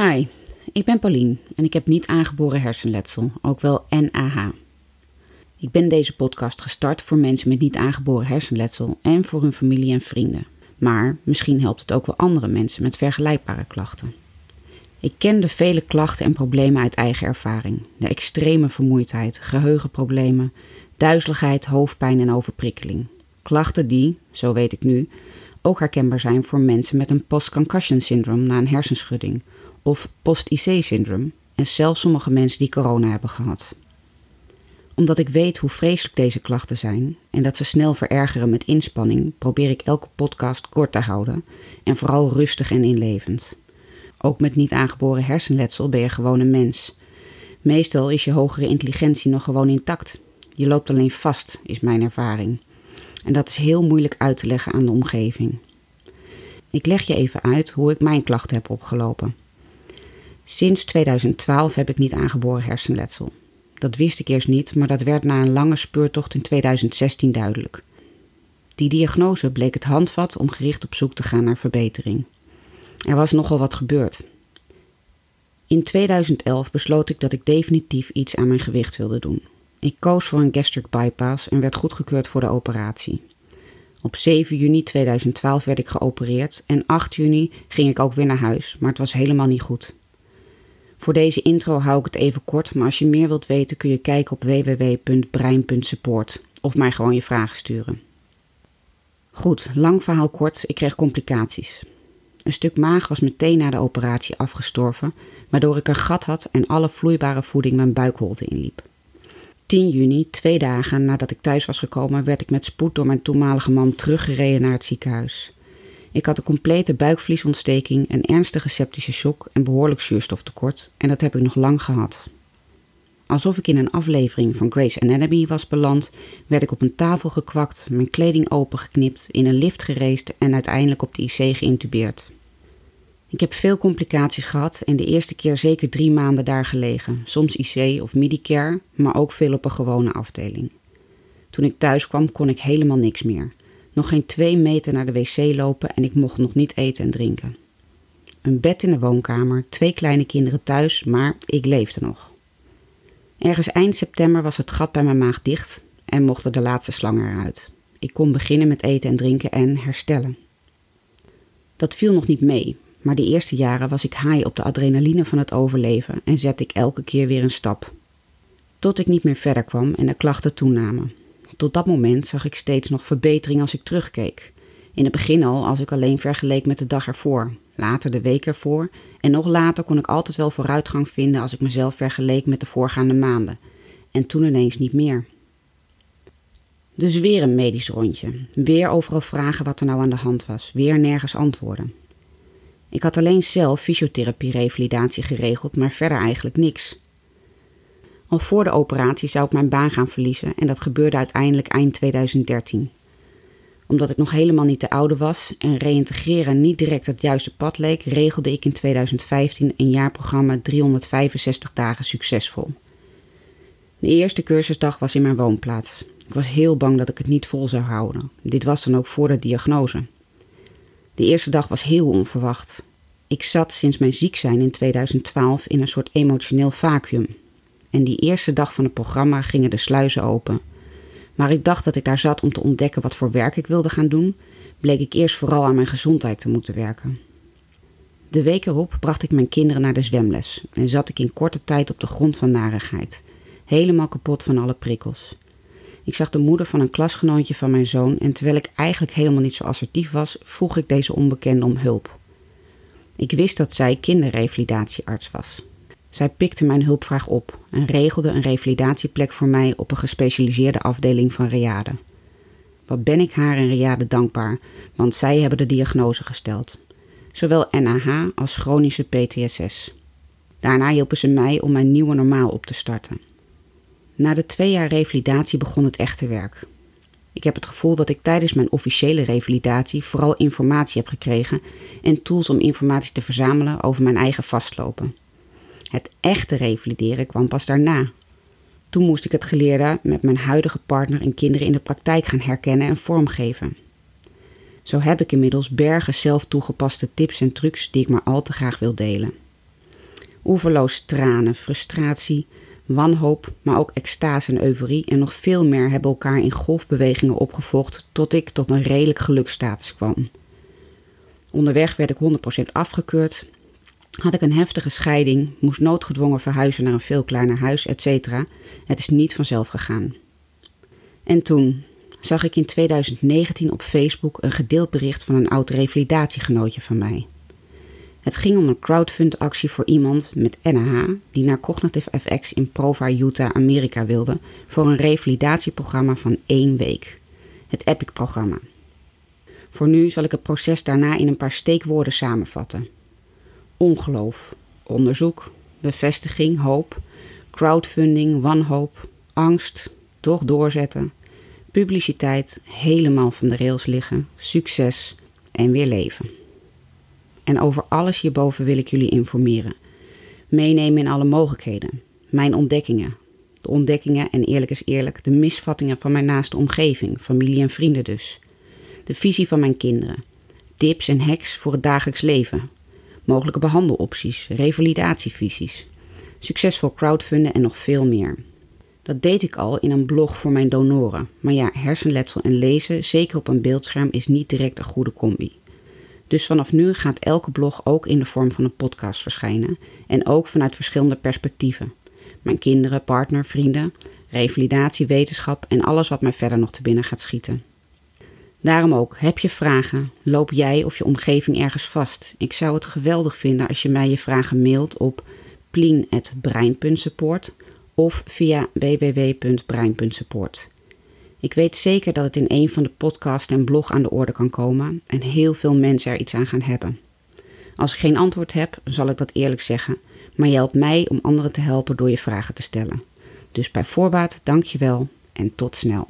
Hi, ik ben Paulien en ik heb niet aangeboren hersenletsel, ook wel NAH. Ik ben deze podcast gestart voor mensen met niet aangeboren hersenletsel en voor hun familie en vrienden. Maar misschien helpt het ook wel andere mensen met vergelijkbare klachten. Ik ken de vele klachten en problemen uit eigen ervaring. De extreme vermoeidheid, geheugenproblemen, duizeligheid, hoofdpijn en overprikkeling. Klachten die, zo weet ik nu, ook herkenbaar zijn voor mensen met een post-concussion syndroom na een hersenschudding of post-IC-syndroom en zelfs sommige mensen die corona hebben gehad. Omdat ik weet hoe vreselijk deze klachten zijn en dat ze snel verergeren met inspanning, probeer ik elke podcast kort te houden en vooral rustig en inlevend. Ook met niet aangeboren hersenletsel ben je gewoon een mens. Meestal is je hogere intelligentie nog gewoon intact. Je loopt alleen vast, is mijn ervaring. En dat is heel moeilijk uit te leggen aan de omgeving. Ik leg je even uit hoe ik mijn klachten heb opgelopen. Sinds 2012 heb ik niet aangeboren hersenletsel. Dat wist ik eerst niet, maar dat werd na een lange speurtocht in 2016 duidelijk. Die diagnose bleek het handvat om gericht op zoek te gaan naar verbetering. Er was nogal wat gebeurd. In 2011 besloot ik dat ik definitief iets aan mijn gewicht wilde doen. Ik koos voor een gastric bypass en werd goedgekeurd voor de operatie. Op 7 juni 2012 werd ik geopereerd en 8 juni ging ik ook weer naar huis, maar het was helemaal niet goed. Voor deze intro hou ik het even kort, maar als je meer wilt weten kun je kijken op www.brein.support of mij gewoon je vragen sturen. Goed, lang verhaal kort, ik kreeg complicaties. Een stuk maag was meteen na de operatie afgestorven, waardoor ik een gat had en alle vloeibare voeding mijn buikholte inliep. 10 juni, twee dagen nadat ik thuis was gekomen, werd ik met spoed door mijn toenmalige man teruggereden naar het ziekenhuis. Ik had een complete buikvliesontsteking, een ernstige septische shock en behoorlijk zuurstoftekort en dat heb ik nog lang gehad. Alsof ik in een aflevering van Grey's Anatomy was beland, werd ik op een tafel gekwakt, mijn kleding opengeknipt, in een lift gereest en uiteindelijk op de IC geïntubeerd. Ik heb veel complicaties gehad en de eerste keer zeker drie maanden daar gelegen, soms IC of Medicare, maar ook veel op een gewone afdeling. Toen ik thuis kwam kon ik helemaal niks meer. Nog geen twee meter naar de wc lopen en ik mocht nog niet eten en drinken. Een bed in de woonkamer, twee kleine kinderen thuis, maar ik leefde nog. Ergens eind september was het gat bij mijn maag dicht en mochten de laatste slangen eruit. Ik kon beginnen met eten en drinken en herstellen. Dat viel nog niet mee, maar de eerste jaren was ik haai op de adrenaline van het overleven en zette ik elke keer weer een stap. Tot ik niet meer verder kwam en de klachten toenamen. Tot dat moment zag ik steeds nog verbetering als ik terugkeek. In het begin al als ik alleen vergeleek met de dag ervoor, later de week ervoor en nog later kon ik altijd wel vooruitgang vinden als ik mezelf vergeleek met de voorgaande maanden. En toen ineens niet meer. Dus weer een medisch rondje. Weer overal vragen wat er nou aan de hand was. Weer nergens antwoorden. Ik had alleen zelf fysiotherapie-revalidatie geregeld, maar verder eigenlijk niks. Al voor de operatie zou ik mijn baan gaan verliezen en dat gebeurde uiteindelijk eind 2013. Omdat ik nog helemaal niet te oude was en reïntegreren niet direct het juiste pad leek, regelde ik in 2015 een jaarprogramma 365 dagen succesvol. De eerste cursusdag was in mijn woonplaats. Ik was heel bang dat ik het niet vol zou houden. Dit was dan ook voor de diagnose. De eerste dag was heel onverwacht. Ik zat sinds mijn ziek zijn in 2012 in een soort emotioneel vacuüm. En die eerste dag van het programma gingen de sluizen open. Maar ik dacht dat ik daar zat om te ontdekken wat voor werk ik wilde gaan doen, bleek ik eerst vooral aan mijn gezondheid te moeten werken. De week erop bracht ik mijn kinderen naar de zwemles en zat ik in korte tijd op de grond van narigheid, helemaal kapot van alle prikkels. Ik zag de moeder van een klasgenootje van mijn zoon en terwijl ik eigenlijk helemaal niet zo assertief was, vroeg ik deze onbekende om hulp. Ik wist dat zij kinderrevalidatiearts was. Zij pikte mijn hulpvraag op en regelde een revalidatieplek voor mij op een gespecialiseerde afdeling van Reade. Wat ben ik haar en Reade dankbaar, want zij hebben de diagnose gesteld. Zowel NAH als chronische PTSS. Daarna hielpen ze mij om mijn nieuwe normaal op te starten. Na de twee jaar revalidatie begon het echte werk. Ik heb het gevoel dat ik tijdens mijn officiële revalidatie vooral informatie heb gekregen en tools om informatie te verzamelen over mijn eigen vastlopen. Het echte revalideren kwam pas daarna. Toen moest ik het geleerde met mijn huidige partner en kinderen in de praktijk gaan herkennen en vormgeven. Zo heb ik inmiddels bergen zelf toegepaste tips en trucs die ik maar al te graag wil delen. Oeverloos tranen, frustratie, wanhoop, maar ook extase en euforie en nog veel meer hebben elkaar in golfbewegingen opgevolgd tot ik tot een redelijk geluksstatus kwam. Onderweg werd ik 100% afgekeurd, had ik een heftige scheiding, moest noodgedwongen verhuizen naar een veel kleiner huis, etc. Het is niet vanzelf gegaan. En toen zag ik in 2019 op Facebook een gedeeld bericht van een oud revalidatiegenootje van mij. Het ging om een crowdfund-actie voor iemand met NAH die naar Cognitive FX in Provar, Utah, Amerika wilde voor een revalidatieprogramma van één week. Het EPIC-programma. Voor nu zal ik het proces daarna in een paar steekwoorden samenvatten. Ongeloof, onderzoek, bevestiging, hoop, crowdfunding, wanhoop, angst, toch doorzetten, publiciteit, helemaal van de rails liggen, succes en weer leven. En over alles hierboven wil ik jullie informeren. Meenemen in alle mogelijkheden. Mijn ontdekkingen. De ontdekkingen en eerlijk is eerlijk, de misvattingen van mijn naaste omgeving, familie en vrienden dus. De visie van mijn kinderen. Tips en hacks voor het dagelijks leven. Mogelijke behandelopties, revalidatievisies. Succesvol crowdfunden en nog veel meer. Dat deed ik al in een blog voor mijn donoren. Maar ja, hersenletsel en lezen, zeker op een beeldscherm, is niet direct een goede combi. Dus vanaf nu gaat elke blog ook in de vorm van een podcast verschijnen en ook vanuit verschillende perspectieven. Mijn kinderen, partner, vrienden, revalidatie, wetenschap en alles wat mij verder nog te binnen gaat schieten. Daarom ook, heb je vragen? Loop jij of je omgeving ergens vast? Ik zou het geweldig vinden als je mij je vragen mailt op plien.brein.support of via www.brein.support. Ik weet zeker dat het in een van de podcasts en blog aan de orde kan komen en heel veel mensen er iets aan gaan hebben. Als ik geen antwoord heb, zal ik dat eerlijk zeggen, maar je helpt mij om anderen te helpen door je vragen te stellen. Dus bij voorbaat dank je wel en tot snel.